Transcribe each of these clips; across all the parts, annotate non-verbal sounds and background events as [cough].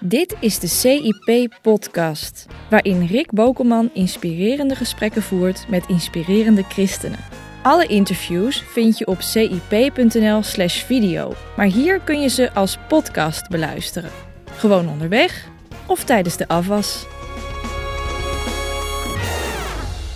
Dit is de CIP-podcast, waarin Rick Bokelman inspirerende gesprekken voert met inspirerende christenen. Alle interviews vind je op cip.nl/slash video, maar hier kun je ze als podcast beluisteren. Gewoon onderweg of tijdens de afwas.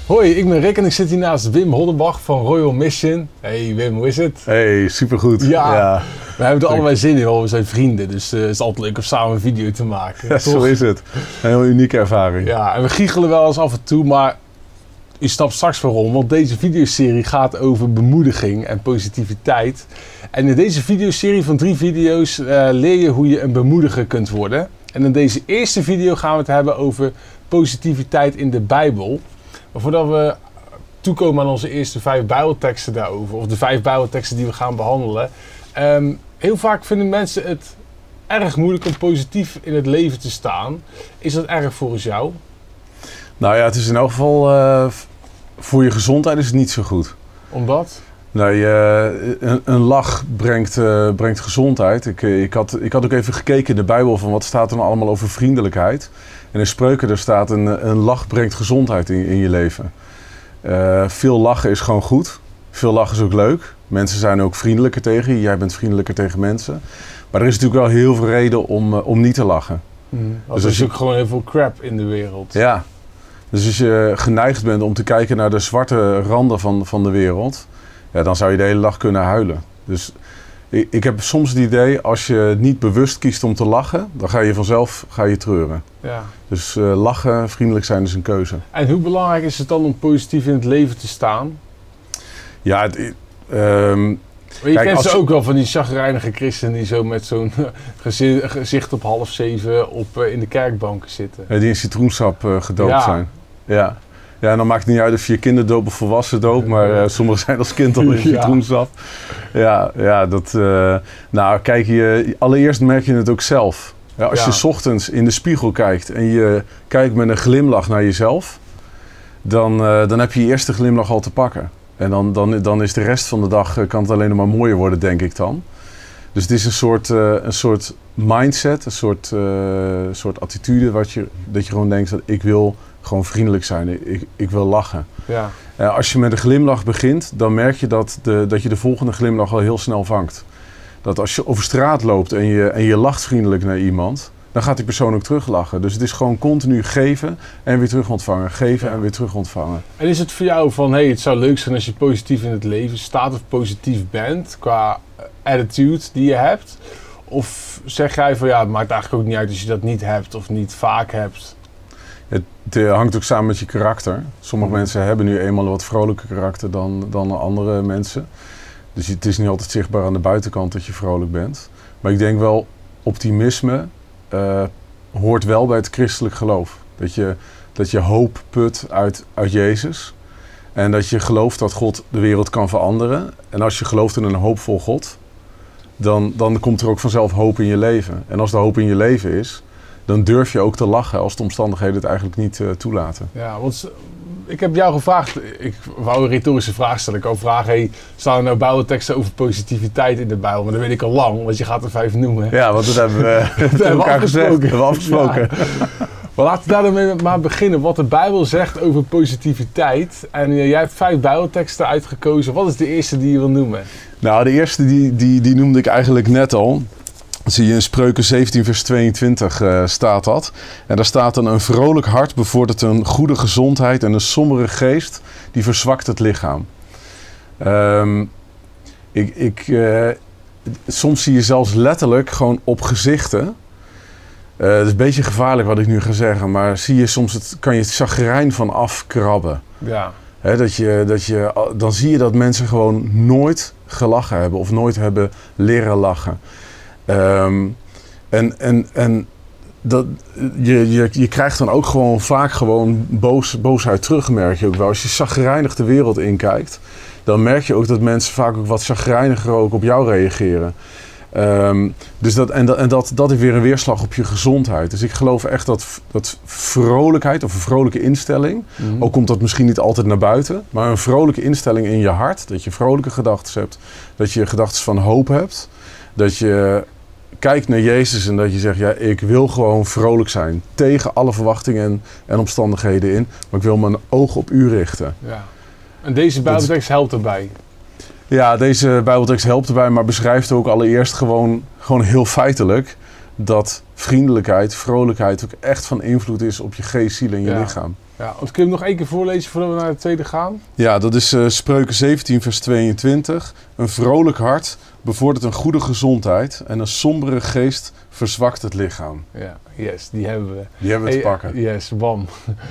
Hoi, ik ben Rick en ik zit hier naast Wim Hoddenbach van Royal Mission. Hey Wim, hoe is het? Hey, supergoed. Ja, we hebben er allebei zin in, want we zijn vrienden. Dus eh, het is altijd leuk om samen een video te maken. [laughs] Ja, zo is het. Een heel unieke ervaring. Ja, en we giechelen wel eens af en toe, maar je snapt straks waarom. Want deze videoserie gaat over bemoediging en positiviteit. En in deze videoserie van drie video's eh, leer je hoe je een bemoediger kunt worden. En in deze eerste video gaan we het hebben over positiviteit in de Bijbel. Maar voordat we toekomen aan onze eerste vijf Bijbelteksten daarover, of de vijf Bijbelteksten die we gaan behandelen. ehm, heel vaak vinden mensen het erg moeilijk om positief in het leven te staan. Is dat erg volgens jou? Nou ja, het is in elk geval eh, voor je gezondheid is het niet zo goed. Omdat? Nou, je, een, een lach brengt, eh, brengt gezondheid. Ik, eh, ik, had, ik had ook even gekeken in de Bijbel van wat staat er nou allemaal over vriendelijkheid. En in Spreuken er staat een, een lach brengt gezondheid in, in je leven. Eh, veel lachen is gewoon goed. Veel lachen is ook leuk. Mensen zijn ook vriendelijker tegen je. Jij bent vriendelijker tegen mensen. Maar er is natuurlijk wel heel veel reden om, eh, om niet te lachen. Want Dus er als is je- ook gewoon heel veel crap in de wereld. Ja. Dus als je geneigd bent om te kijken naar de zwarte randen van, van de wereld, ja, dan zou je de hele dag kunnen huilen. Dus ik, ik heb soms het idee, als je niet bewust kiest om te lachen, dan ga je vanzelf ga je treuren. Ja. Dus eh, lachen, vriendelijk zijn is een keuze. En hoe belangrijk is het dan om positief in het leven te staan? Ja, het, ehm, Maar je Kijk, kent ze je- ook wel van die chagrijnige christenen die zo met zo'n [laughs] gezi- gezicht op half zeven op, eh, in de kerkbanken zitten. die in citroensap eh, gedoopt Ja. zijn. Ja. Ja, en dan maakt het niet uit of je je kinderdoop of volwassen doop, maar eh, sommigen zijn als kind al in [laughs] Ja. citroensap. Ja, ja, dat... nou, kijk, je, allereerst merk je het ook zelf. Ja, als je 's ochtends in de spiegel kijkt en je kijkt met een glimlach naar jezelf, dan, dan heb je je eerste glimlach al te pakken. En dan, dan, dan is de rest van de dag, eh, kan het alleen nog maar mooier worden, denk ik dan. Dus het is een soort, eh, een soort mindset, een soort, eh, soort attitude, wat je, dat je gewoon denkt dat ik wil gewoon vriendelijk zijn, ik, ik wil lachen. Ja. Als je met een glimlach begint, dan merk je dat, de, dat je de volgende glimlach al heel snel vangt. Dat als je over straat loopt en je, en je lacht vriendelijk naar iemand, dan gaat die persoon ook teruglachen. Dus het is gewoon continu geven en weer terug ontvangen. Geven Ja. en weer terug ontvangen. En is het voor jou van, hey, het zou leuk zijn als je positief in het leven staat of positief bent qua eh, attitude die je hebt? Of zeg jij van, ja, het maakt eigenlijk ook niet uit als je dat niet hebt of niet vaak hebt? Het eh, hangt ook samen met je karakter. Sommige mensen hebben nu eenmaal een wat vrolijker karakter dan, dan andere mensen. Dus het is niet altijd zichtbaar aan de buitenkant dat je vrolijk bent. Maar ik denk wel, optimisme eh, hoort wel bij het christelijk geloof. Dat je, dat je hoop put uit, uit Jezus. En dat je gelooft dat God de wereld kan veranderen. En als je gelooft in een hoopvol God, dan, dan komt er ook vanzelf hoop in je leven. En als er hoop in je leven is, dan durf je ook te lachen als de omstandigheden het eigenlijk niet eh, toelaten. Ja, want ik heb jou gevraagd, ik wou een retorische vraag stellen. Ik wou vragen, hey, staan er nou Bijbelteksten over positiviteit in de Bijbel? Maar dat weet ik al lang, want je gaat er vijf noemen. Ja, want dat hebben we, [laughs] dat hebben elkaar gezegd. afgesproken. Dat hebben we afgesproken. Maar laten we daar dan mee- maar beginnen. Wat de Bijbel zegt over positiviteit. En eh, jij hebt vijf Bijbelteksten uitgekozen. Wat is de eerste die je wil noemen? Nou, de eerste die, die, die noemde ik eigenlijk net al. Zie je in Spreuken 17 vers 22 eh, staat dat. En daar staat dan een vrolijk hart bevordert een goede gezondheid en een sombere geest die verzwakt het lichaam. Ehm, ik, ik, eh, soms zie je zelfs letterlijk gewoon op gezichten. eh, het is een beetje gevaarlijk wat ik nu ga zeggen, maar zie je soms het, kan je het chagrijn van afkrabben. Ja. Dat je, dat je, dan zie je dat mensen gewoon nooit gelachen hebben of nooit hebben leren lachen. Ehm, en en, en dat, je, je, je krijgt dan ook gewoon vaak gewoon boos, boosheid terug, merk je ook wel. Als je zagrijnig de wereld inkijkt, dan merk je ook dat mensen vaak ook wat zagrijniger ook op jou reageren. Ehm, dus dat, en dat, en dat, dat heeft weer een weerslag op je gezondheid. Dus ik geloof echt dat, dat vrolijkheid of een vrolijke instelling, Mhm. ook komt dat misschien niet altijd naar buiten, maar een vrolijke instelling in je hart, dat je vrolijke gedachten hebt, dat je gedachten van hoop hebt, dat je kijkt naar Jezus en dat je zegt, ja, ik wil gewoon vrolijk zijn. Tegen alle verwachtingen en, en omstandigheden in. Maar ik wil mijn oog op u richten. Ja. En deze Bijbeltekst helpt erbij. Ja, deze Bijbeltekst helpt erbij, maar beschrijft ook allereerst gewoon, gewoon heel feitelijk dat vriendelijkheid, vrolijkheid ook echt van invloed is op je geest, ziel en je Ja. lichaam. Ja, want kun je hem nog één keer voorlezen voordat we naar de tweede gaan? Ja, dat is eh, Spreuken 17, vers 22. Een vrolijk hart bevordert een goede gezondheid en een sombere geest verzwakt het lichaam. Ja, yes, die hebben we. Die hebben we te pakken. Yes, bam.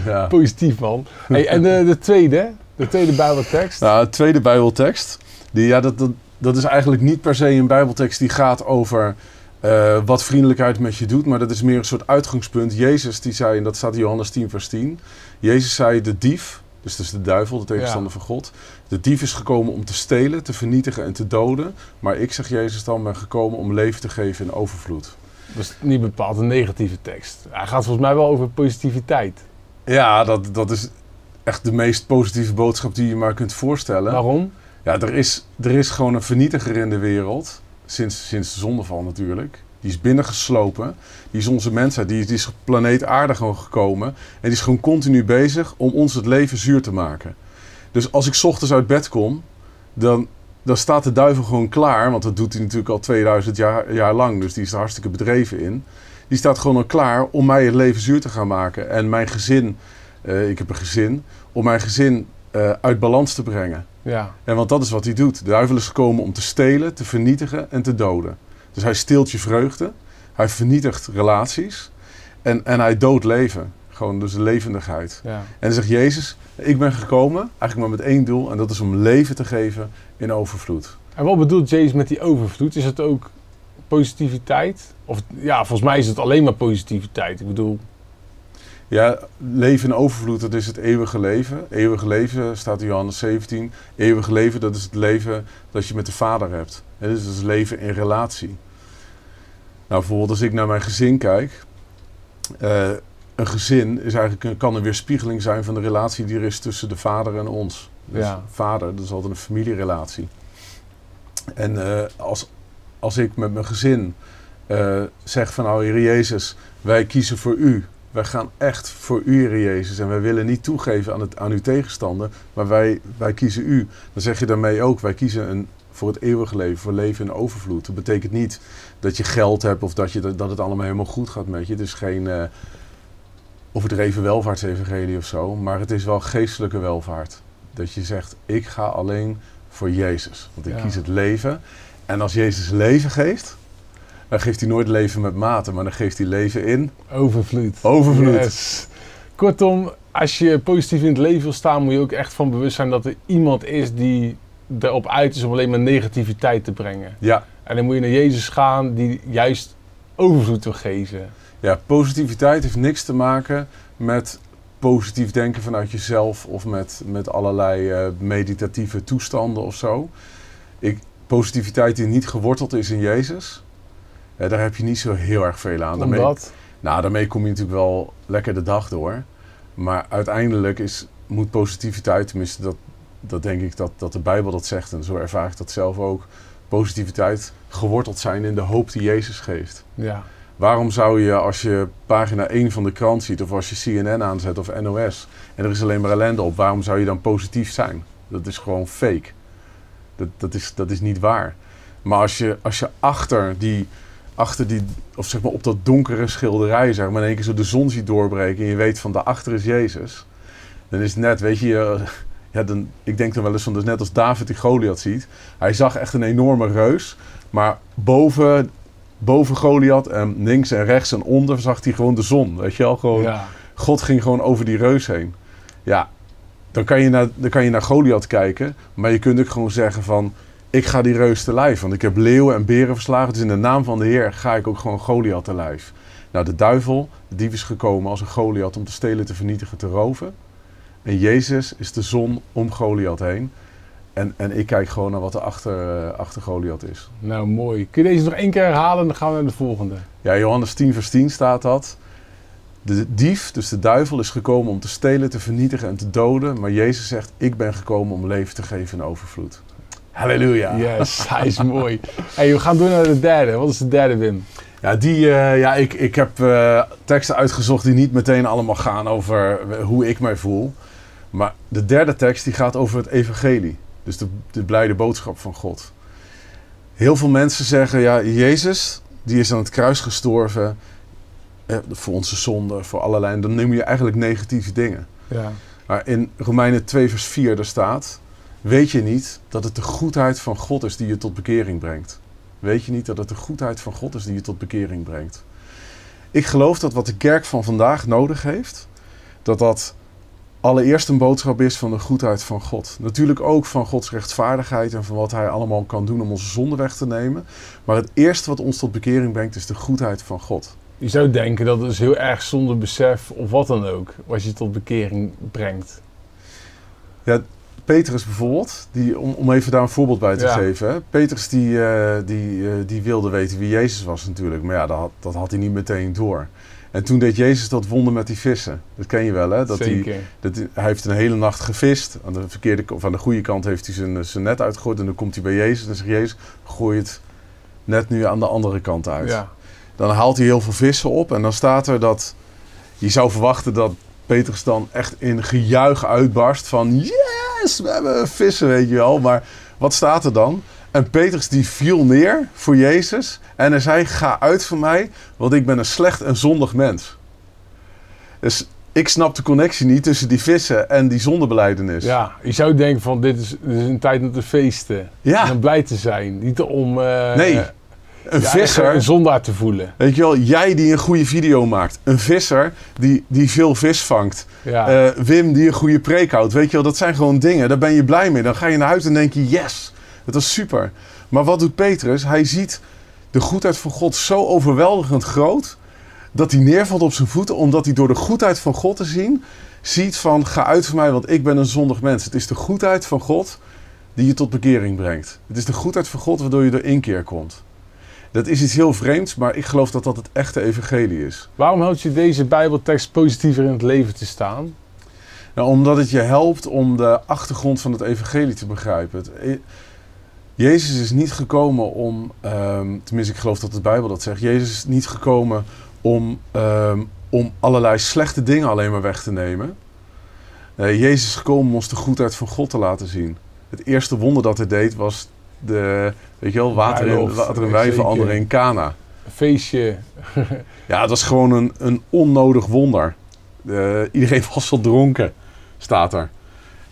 Ja. [laughs] Positief man. Hey, en de, de tweede, de tweede Bijbeltekst. Nou, de tweede Bijbeltekst, die, ja, dat, dat, dat is eigenlijk niet per se een Bijbeltekst die gaat over eh, wat vriendelijkheid met je doet, maar dat is meer een soort uitgangspunt. Jezus die zei, en dat staat in Johannes 10, vers 10. Jezus zei: De dief, dus dat is de duivel, de tegenstander van God. De dief is gekomen om te stelen, te vernietigen en te doden. Maar ik, zeg Jezus dan, ben gekomen om leven te geven in overvloed. Dat is niet bepaald een negatieve tekst. Hij gaat volgens mij wel over positiviteit. Ja, dat, dat is echt de meest positieve boodschap die je maar kunt voorstellen. Waarom? Ja, er is, er is gewoon een vernietiger in de wereld. Sinds, sinds de zondeval natuurlijk. Die is binnengeslopen. Die is onze mensheid. Die, die is planeet aarde gewoon gekomen. En die is gewoon continu bezig om ons het leven zuur te maken. Dus als ik ochtends uit bed kom, dan, dan staat de duivel gewoon klaar. Want dat doet hij natuurlijk al 2000 jaar, jaar lang. Dus die is er hartstikke bedreven in. Die staat gewoon al klaar om mij het leven zuur te gaan maken. En mijn gezin, eh, ik heb een gezin, om mijn gezin eh, uit balans te brengen. Ja, En want dat is wat hij doet. De duivel is gekomen om te stelen, te vernietigen en te doden. Dus hij steelt je vreugde, hij vernietigt relaties en, en hij doodt leven. Gewoon dus de levendigheid. ja. En dan zegt Jezus, ik ben gekomen eigenlijk maar met één doel en dat is om leven te geven in overvloed. En wat bedoelt Jezus met die overvloed? Is het ook positiviteit? Of ja, volgens mij is het alleen maar positiviteit. Ik bedoel, Ja, leven in overvloed, dat is het eeuwige leven. Eeuwige leven staat in Johannes 17. Eeuwige leven, dat is het leven dat je met de Vader hebt. En dus dat is leven in relatie. Nou, bijvoorbeeld als ik naar mijn gezin kijk. eh, een gezin is eigenlijk, kan een weerspiegeling zijn van de relatie die er is tussen de vader en ons. Dus Ja. vader, dat is altijd een familierelatie. En eh, als, als ik met mijn gezin eh, zeg van nou, Heer Jezus, wij kiezen voor u. Wij gaan echt voor u, Heer Jezus. En wij willen niet toegeven aan, het, aan uw tegenstander, maar wij, wij kiezen u. Dan zeg je daarmee ook, wij kiezen een, voor het eeuwige leven, voor leven in overvloed. Dat betekent niet dat je geld hebt of dat, je, dat het allemaal helemaal goed gaat met je. Het is geen eh, overdreven welvaartsevangelie of zo, maar het is wel geestelijke welvaart. Dat je zegt, ik ga alleen voor Jezus. Want ik Ja. kies het leven. En als Jezus leven geeft, dan geeft hij nooit leven met mate, maar dan geeft hij leven in overvloed. overvloed. Yes. Kortom, als je positief in het leven wil staan, moet je ook echt van bewust zijn dat er iemand is die erop uit is om alleen maar negativiteit te brengen. Ja, En dan moet je naar Jezus gaan die juist overvloed wil geven. ja, positiviteit heeft niks te maken met positief denken vanuit jezelf of met, met allerlei eh, meditatieve toestanden of zo. Ik, positiviteit die niet geworteld is in Jezus, eh, daar heb je niet zo heel erg veel aan. Daarmee- Omdat, Nou, daarmee kom je natuurlijk wel lekker de dag door. Maar uiteindelijk is, moet positiviteit, tenminste dat, dat denk ik dat, dat de Bijbel dat zegt en zo ervaar ik dat zelf ook, positiviteit geworteld zijn in de hoop die Jezus geeft. ja, Waarom zou je als je pagina 1 van de krant ziet of als je CNN aanzet of NOS en er is alleen maar ellende op, waarom zou je dan positief zijn? Dat is gewoon fake. Dat, dat, is, dat is niet waar. Maar als je, als je achter die, achter die, of zeg maar op dat donkere schilderij, zeg maar, in één keer zo de zon ziet doorbreken en je weet van daarachter is Jezus, dan is het net, weet je, [laughs] ja, dan, ik denk dan wel eens van, is net als David die Goliath ziet. Hij zag echt een enorme reus, maar boven, boven Goliath en links en rechts en onder zag hij gewoon de zon, weet je wel, gewoon... ja, God ging gewoon over die reus heen. Ja, dan kan je naar, dan kan je naar Goliath kijken. Maar je kunt ook gewoon zeggen van... Ik ga die reus te lijf. Want ik heb leeuwen en beren verslagen. Dus in de naam van de Heer ga ik ook gewoon Goliath te lijf. Nou, de duivel, de dief is gekomen als een Goliath om te stelen, te vernietigen, te roven. En Jezus is de zon om Goliath heen. En, en ik kijk gewoon naar wat er achter, eh, achter Goliath is. nou mooi. Kun je deze nog één keer herhalen en dan gaan we naar de volgende. Ja, Johannes 10 vers 10 staat dat. De dief, dus de duivel, is gekomen om te stelen, te vernietigen en te doden. Maar Jezus zegt, ik ben gekomen om leven te geven in overvloed. Halleluja. Yes, hij is mooi. Hey, we gaan door naar de derde. Wat is de derde, Wim? Ja, die, eh, ja ik, ik heb eh, teksten uitgezocht die niet meteen allemaal gaan over hoe ik mij voel. Maar de derde tekst die gaat over het evangelie. Dus de, de blijde boodschap van God. Heel veel mensen zeggen, ja, Jezus, die is aan het kruis gestorven eh, voor onze zonde, voor allerlei. En dan neem je eigenlijk negatieve dingen. Ja. Maar in Romeinen 2 vers 4 daar staat... Weet je niet dat het de goedheid van God is die je tot bekering brengt? Weet je niet dat het de goedheid van God is die je tot bekering brengt? Ik geloof dat wat de kerk van vandaag nodig heeft... dat dat allereerst een boodschap is van de goedheid van God. Natuurlijk ook van Gods rechtvaardigheid en van wat Hij allemaal kan doen om onze zonde weg te nemen. Maar het eerste wat ons tot bekering brengt is de goedheid van God. Je zou denken dat het is heel erg zonder besef of wat dan ook, wat je tot bekering brengt. Petrus bijvoorbeeld, die, om, om even daar een voorbeeld bij te Ja. geven. Hè. Petrus die, eh, die, eh, die wilde weten wie Jezus was natuurlijk. Maar ja, dat had, dat had hij niet meteen door. En toen deed Jezus dat wonder met die vissen. Dat ken je wel hè? Dat hij, dat, hij heeft een hele nacht gevist. Aan de, verkeerde, of aan de goede kant heeft hij zijn, zijn net uitgegooid. En dan komt hij bij Jezus en zegt Jezus, gooi het net nu aan de andere kant uit. Ja. Dan haalt hij heel veel vissen op en dan staat er dat... Je zou verwachten dat Petrus dan echt in gejuich uitbarst van... Yes, we hebben vissen, weet je wel. Maar wat staat er dan? En Petrus die viel neer voor Jezus en hij zei... Ga uit van mij, want ik ben een slecht en zondig mens. Dus ik snap de connectie niet tussen die vissen en die zondebeleidenis. ja, je zou denken van dit is, dit is een tijd om te feesten. Ja. En om blij te zijn. Niet om eh, Nee, een ja, visser... een zondaar te voelen. Weet je wel, jij die een goede video maakt. Een visser die, die veel vis vangt. Ja. Eh, Wim die een goede preek houdt. Weet je wel, dat zijn gewoon dingen. Daar ben je blij mee. Dan ga je naar huis en denk je, yes, dat was super. Maar wat doet Petrus? Hij ziet de goedheid van God zo overweldigend groot... dat hij neervalt op zijn voeten... omdat hij door de goedheid van God te zien... ziet van, ga uit van mij, want ik ben een zondig mens. Het is de goedheid van God die je tot bekering brengt. Het is de goedheid van God waardoor je er inkeer komt. Dat is iets heel vreemds, maar ik geloof dat dat het echte evangelie is. Waarom helpt je deze Bijbeltekst positiever in het leven te staan? Nou, omdat het je helpt om de achtergrond van het evangelie te begrijpen. Het, e- Jezus is niet gekomen om, ehm, tenminste ik geloof dat de Bijbel dat zegt, Jezus is niet gekomen om, ehm, om allerlei slechte dingen alleen maar weg te nemen. Nee, Jezus is gekomen om ons de goedheid van God te laten zien. Het eerste wonder dat hij deed was de, weet je wel, water in, water in veranderen in Cana. Feestje. [laughs] Ja, het was gewoon een, een onnodig wonder. Iedereen [laughs] was al dronken, staat er.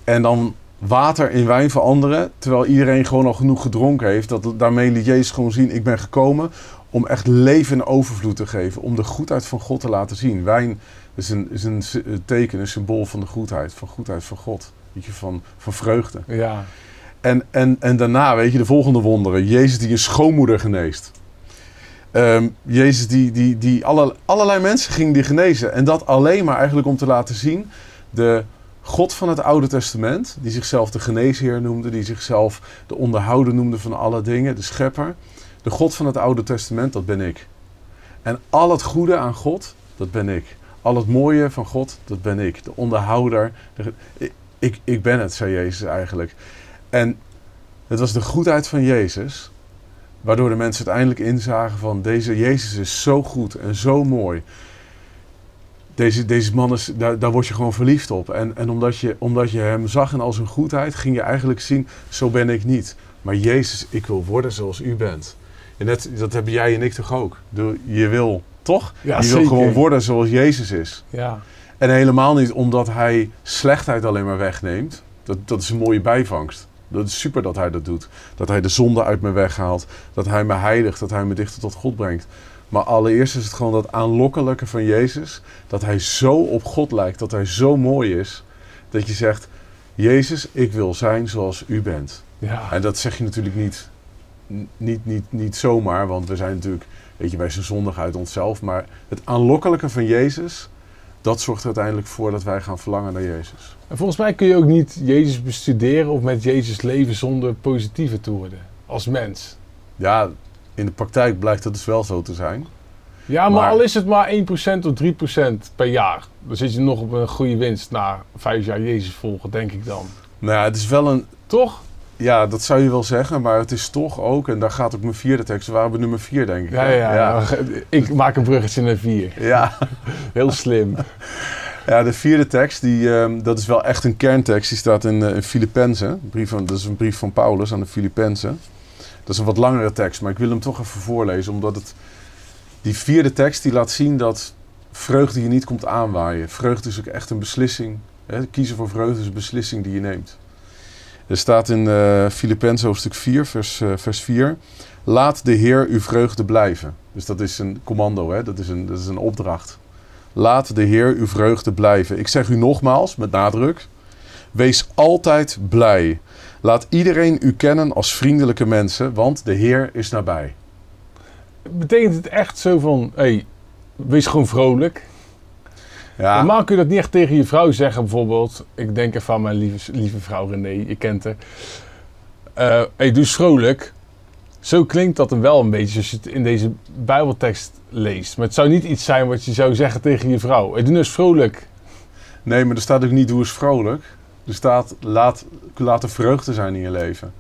En dan water in wijn veranderen, terwijl iedereen gewoon al genoeg gedronken heeft. Dat, daarmee liet Jezus gewoon zien, ik ben gekomen om echt leven in overvloed te geven. Om de goedheid van God te laten zien. Wijn is een, is een teken, een symbool van de goedheid. Van goedheid van God. Weet je, van, van vreugde. Ja. En, en, en daarna, weet je, de volgende wonderen. Jezus die een schoonmoeder geneest. Ehm, Jezus die, die, die alle, allerlei mensen ging die genezen. En dat alleen maar eigenlijk om te laten zien... de God van het Oude Testament... die zichzelf de geneesheer noemde... die zichzelf de onderhouder noemde van alle dingen... de schepper. De God van het Oude Testament, dat ben ik. En al het goede aan God, dat ben ik. Al het mooie van God, dat ben ik. De onderhouder. de- ik, ik, ik ben het, zei Jezus eigenlijk. En het was de goedheid van Jezus, waardoor de mensen uiteindelijk inzagen van deze Jezus is zo goed en zo mooi. Deze, deze man is, daar, daar word je gewoon verliefd op. En, en omdat, je, omdat je hem zag en al zijn goedheid, ging je eigenlijk zien, zo ben ik niet. Maar Jezus, ik wil worden zoals u bent. En net, dat hebben jij en ik toch ook. Je wil, toch? Ja, je wil zeker. gewoon worden zoals Jezus is. Ja. En helemaal niet omdat hij slechtheid alleen maar wegneemt. Dat, dat is een mooie bijvangst. Dat is super dat hij dat doet. Dat hij de zonde uit me weghaalt. Dat hij me heiligt. Dat hij me dichter tot God brengt. Maar allereerst is het gewoon dat aanlokkelijke van Jezus. Dat hij zo op God lijkt. Dat hij zo mooi is. Dat je zegt, Jezus, ik wil zijn zoals u bent. Ja. En dat zeg je natuurlijk niet, niet, niet, niet zomaar. Want we zijn natuurlijk, weet je, wij zijn zondig uit onszelf. Maar het aanlokkelijke van Jezus, dat zorgt er uiteindelijk voor dat wij gaan verlangen naar Jezus. En volgens mij kun je ook niet Jezus bestuderen of met Jezus leven zonder positiever te worden. Als mens. Ja, in de praktijk blijkt dat dus wel zo te zijn. Ja, maar, Maar- al is het maar 1% of 3% per jaar. Dan zit je nog op een goede winst na vijf jaar Jezus volgen, denk ik dan. Nou ja, het is wel een, Toch? Ja, dat zou je wel zeggen, maar het is toch ook, en daar gaat ook mijn vierde tekst, we waren bij nummer vier denk ik. Ja, ja, ja. Ik maak een bruggetje naar vier. ja. [laughs] Heel slim. Ja, de vierde tekst, die, ehm, dat is wel echt een kerntekst. Die staat in, uh, in Filippenzen. Brief van, dat is een brief van Paulus aan de Filippenzen. Dat is een wat langere tekst, maar ik wil hem toch even voorlezen. Omdat het, die vierde tekst die laat zien dat vreugde je niet komt aanwaaien. Vreugde is ook echt een beslissing. Hè? Kiezen voor vreugde is een beslissing die je neemt. Er staat in uh, Filippenzen hoofdstuk 4, vers, uh, vers 4. Laat de Heer uw vreugde blijven. Dus dat is een commando, hè? Dat, is een, dat is een opdracht. Laat de Heer uw vreugde blijven. Ik zeg u nogmaals, met nadruk. Wees altijd blij. Laat iedereen u kennen als vriendelijke mensen, want de Heer is nabij. Betekent het echt zo van, hey, wees gewoon vrolijk? Ja, Normaal kun je dat niet echt tegen je vrouw zeggen, bijvoorbeeld. Ik denk even aan mijn lieve, lieve vrouw René, je kent haar. Eh hey, doe vrolijk. Zo klinkt dat dan wel een beetje als je het in deze Bijbeltekst leest. Maar het zou niet iets zijn wat je zou zeggen tegen je vrouw. Hey, doe eens vrolijk. nee, maar er staat ook niet doe eens vrolijk. Er staat laat, laat er vreugde zijn in je leven.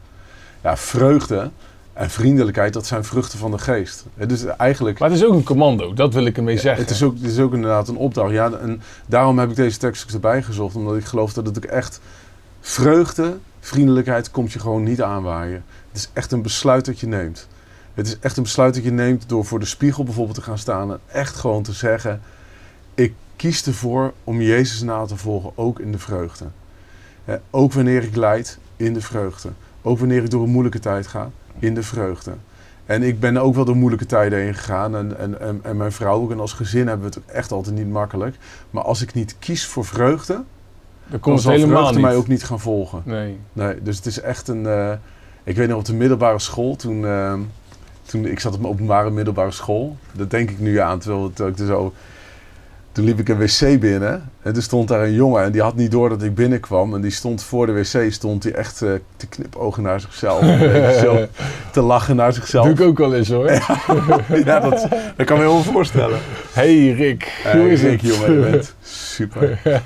Ja, vreugde en vriendelijkheid, dat zijn vruchten van de geest. Is eigenlijk... Maar het is ook een commando, dat wil ik ermee zeggen. Het is, ook, het is ook inderdaad een opdracht. Ja, en daarom heb ik deze tekst ook erbij gezocht. Omdat ik geloof dat het ook echt vreugde, vriendelijkheid komt je gewoon niet aanwaaien. Het is echt een besluit dat je neemt. Het is echt een besluit dat je neemt door voor de spiegel bijvoorbeeld te gaan staan. En echt gewoon te zeggen, ik kies ervoor om Jezus na te volgen, ook in de vreugde. Ook wanneer ik lijd, in de vreugde. Ook wanneer ik door een moeilijke tijd ga, in de vreugde. En ik ben ook wel door moeilijke tijden heen gegaan. En, en, en, en mijn vrouw ook. En als gezin hebben we het ook echt altijd niet makkelijk. Maar als ik niet kies voor vreugde, Dan dan komt het zal helemaal vreugde niet. mij ook niet gaan volgen. Nee. Nee, dus het is echt een... eh, ik weet nog op de middelbare school, toen, eh, toen... Ik zat op mijn openbare middelbare school. Dat denk ik nu aan, terwijl, het, terwijl ik er zo... Toen liep ik een wc binnen en toen stond daar een jongen en die had niet door dat ik binnenkwam. En die stond voor de wc, stond hij echt eh, te knipogen naar zichzelf. [laughs] Zo te lachen naar zichzelf. Doe ik ook wel eens hoor. [laughs] Ja, dat, dat kan me heel veel voorstellen. Hey Rick, Eh, hoe is Rick, het? jongen, je bent super. [laughs]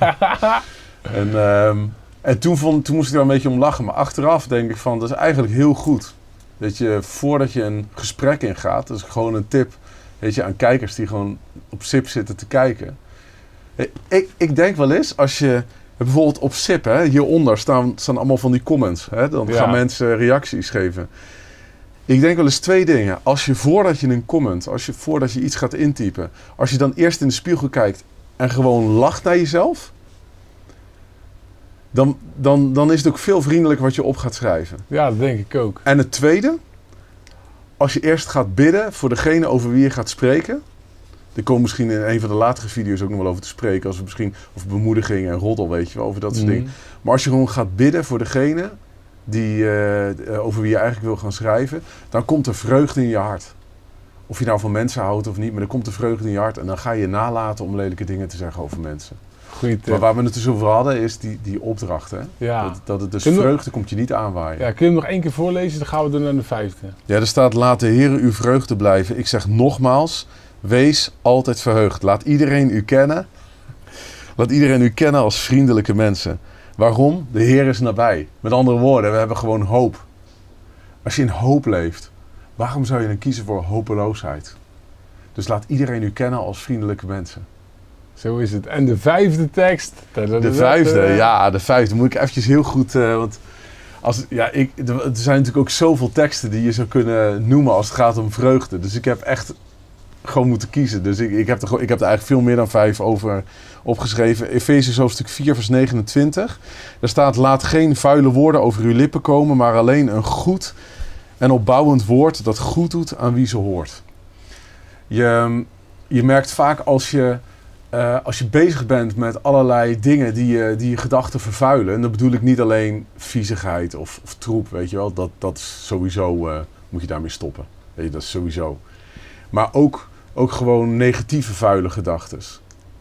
en ehm, en toen, vond, toen moest ik daar een beetje om lachen. Maar achteraf denk ik van, dat is eigenlijk heel goed. Dat je, voordat je een gesprek ingaat, dat is gewoon een tip... Weet je, aan kijkers die gewoon op SIP zitten te kijken. Ik, ik denk wel eens, als je... Bijvoorbeeld op SIP, hè, hieronder staan, staan allemaal van die comments. Hè, dan Ja. gaan mensen reacties geven. Ik denk wel eens twee dingen. Als je voordat je een comment, als je voordat je iets gaat intypen, als je dan eerst in de spiegel kijkt en gewoon lacht naar jezelf, dan, dan, dan is het ook veel vriendelijker wat je op gaat schrijven. Ja, dat denk ik ook. En het tweede, als je eerst gaat bidden voor degene over wie je gaat spreken. Er komen misschien in een van de latere video's ook nog wel over te spreken. Als we misschien over bemoediging en roddel, weet je wel, over dat soort Mhm. dingen. Maar als je gewoon gaat bidden voor degene die, eh, eh, over wie je eigenlijk wil gaan schrijven, dan komt er vreugde in je hart. Of je nou van mensen houdt of niet, maar dan komt er vreugde in je hart. En dan ga je nalaten om lelijke dingen te zeggen over mensen. Goeie tip. Maar waar we het dus over hadden, is die, die opdracht. Hè? Ja. Dat, dat het dus vreugde komt je niet aanwaaien. ja, kun je hem nog één keer voorlezen? Dan gaan we door naar de vijfde. Ja, er staat: Laat de Heer uw vreugde blijven. Ik zeg nogmaals: wees altijd verheugd. Laat iedereen u kennen. Laat iedereen u kennen als vriendelijke mensen. Waarom? De Heer is nabij. Met andere woorden, we hebben gewoon hoop. Als je in hoop leeft, waarom zou je dan kiezen voor hopeloosheid? Dus laat iedereen u kennen als vriendelijke mensen. Zo is het. En de vijfde tekst. De vijfde, ja, de vijfde. Moet ik eventjes heel goed... eh, want als, ja, ik, er zijn natuurlijk ook zoveel teksten die je zou kunnen noemen als het gaat om vreugde. Dus ik heb echt gewoon moeten kiezen. Dus ik, ik, heb, er, ik heb er eigenlijk veel meer dan vijf over opgeschreven. Efeziërs hoofdstuk 4 vers 29. Daar staat, laat geen vuile woorden over uw lippen komen, maar alleen een goed en opbouwend woord dat goed doet aan wie ze hoort. Je, je merkt vaak als je eh, als je bezig bent met allerlei dingen die je, die je gedachten vervuilen, en dan bedoel ik niet alleen viezigheid of, of troep, weet je wel, dat, dat sowieso, eh, moet je daarmee stoppen. Weet je, dat is sowieso. Maar ook, ook gewoon negatieve vuile gedachten.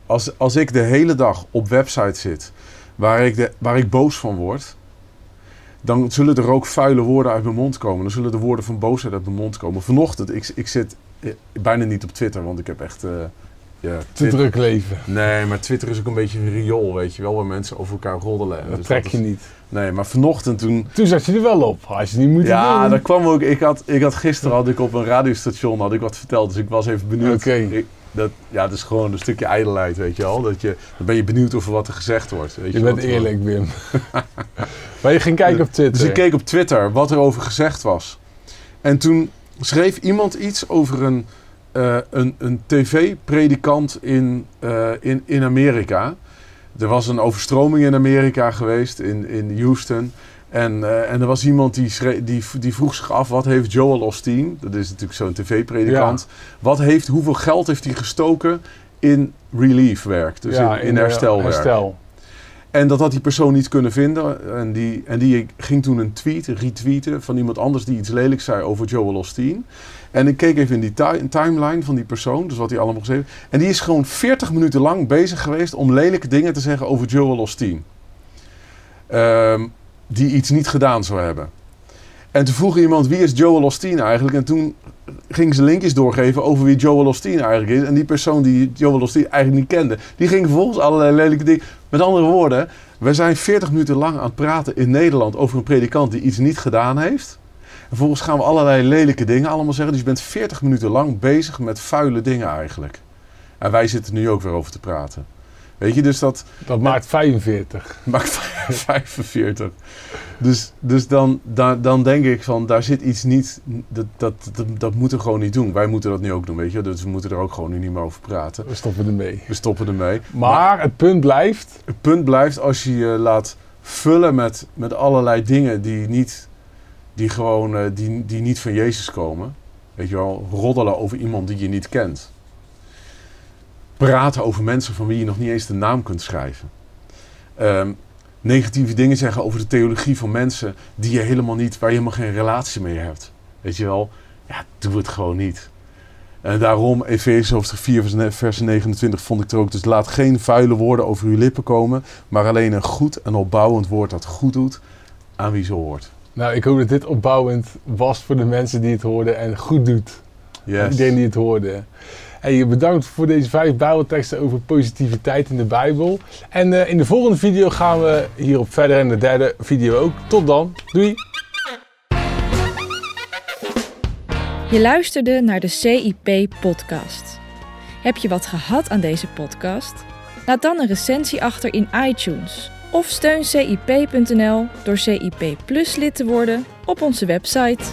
Als, als ik de hele dag op websites zit waar ik, de, waar ik boos van word, dan zullen er ook vuile woorden uit mijn mond komen. Dan zullen de woorden van boosheid uit mijn mond komen. Vanochtend, ik, ik zit eh, bijna niet op Twitter, want ik heb echt... ja, te druk leven. Nee, maar Twitter is ook een beetje een riool, weet je wel, waar mensen over elkaar roddelen. En Dat dus trek is- je niet. Nee, maar vanochtend toen... Toen zat je er wel op. Als je niet moet Ja, doen. dat kwam ook. Ik had, ik had gisteren had ik op een radiostation had ik wat verteld, dus ik was even benieuwd. Oké. Dat, ja, dat is gewoon een stukje ijdelheid, weet je wel. Dat je, dan ben je benieuwd over wat er gezegd wordt. Weet je, Je bent er- eerlijk, Wim. [laughs] maar je ging kijken op Twitter. Dus ik keek op Twitter wat er over gezegd was. En toen schreef iemand iets over een, eh, een, een tv-predikant in, eh, in, in Amerika. Er was een overstroming in Amerika geweest, in, in Houston. En, eh, en er was iemand die, die, die vroeg zich af, wat heeft Joel Osteen, dat is natuurlijk zo'n tv-predikant, wat heeft, hoeveel geld heeft hij gestoken in reliefwerk, dus ja, in, in herstelwerk. herstel. En dat had die persoon niet kunnen vinden. En die, en die ging toen een tweet, retweeten van iemand anders die iets lelijks zei over Joel Osteen. En ik keek even in die ti- timeline van die persoon, dus wat hij allemaal gezegd heeft. En die is gewoon 40 minuten lang bezig geweest om lelijke dingen te zeggen over Joel Osteen. Ehm, die iets niet gedaan zou hebben. En toen vroeg iemand, wie is Joel Osteen eigenlijk? En toen ging ze linkjes doorgeven over wie Joel Osteen eigenlijk is. En die persoon die Joel Osteen eigenlijk niet kende, die ging vervolgens allerlei lelijke dingen... Met andere woorden, we zijn 40 minuten lang aan het praten in Nederland over een predikant die iets niet gedaan heeft. En vervolgens gaan we allerlei lelijke dingen allemaal zeggen. Dus je bent 40 minuten lang bezig met vuile dingen eigenlijk. En wij zitten nu ook weer over te praten. Weet je, dus dat Dat maakt 45. [laughs] maakt 45. Dus, dus dan, dan, dan denk ik van, daar zit iets niet, dat, dat, dat, dat moeten we gewoon niet doen. Wij moeten dat nu ook doen, weet je. Dus we moeten er ook gewoon nu niet meer over praten. We stoppen ermee. We stoppen ermee. Maar het punt blijft. Het punt blijft als je je laat vullen met, met allerlei dingen die niet, die gewoon, eh, die, die niet van Jezus komen. Weet je wel, roddelen over iemand die je niet kent. Praten over mensen van wie je nog niet eens de naam kunt schrijven. Ehm, negatieve dingen zeggen over de theologie van mensen die je helemaal niet, waar je helemaal geen relatie mee hebt. Weet je wel, ja, doe het gewoon niet. En daarom, Efeze hoofdstuk 4, vers ne- vers 29, vond ik er ook. Dus laat geen vuile woorden over uw lippen komen, maar alleen een goed en opbouwend woord dat goed doet aan wie ze hoort. Nou, ik hoop dat dit opbouwend was voor de mensen die het hoorden en goed doet. Yes. Iedereen die het hoorde. Hey, bedankt voor deze vijf Bijbelteksten over positiviteit in de Bijbel. En eh, in de volgende video gaan we hierop verder en de derde video ook. Tot dan. Doei! Je luisterde naar de CIP-podcast. Heb je wat gehad aan deze podcast? Laat dan een recensie achter in iTunes. Of steun CIP.nl door CIP Plus lid te worden op onze website.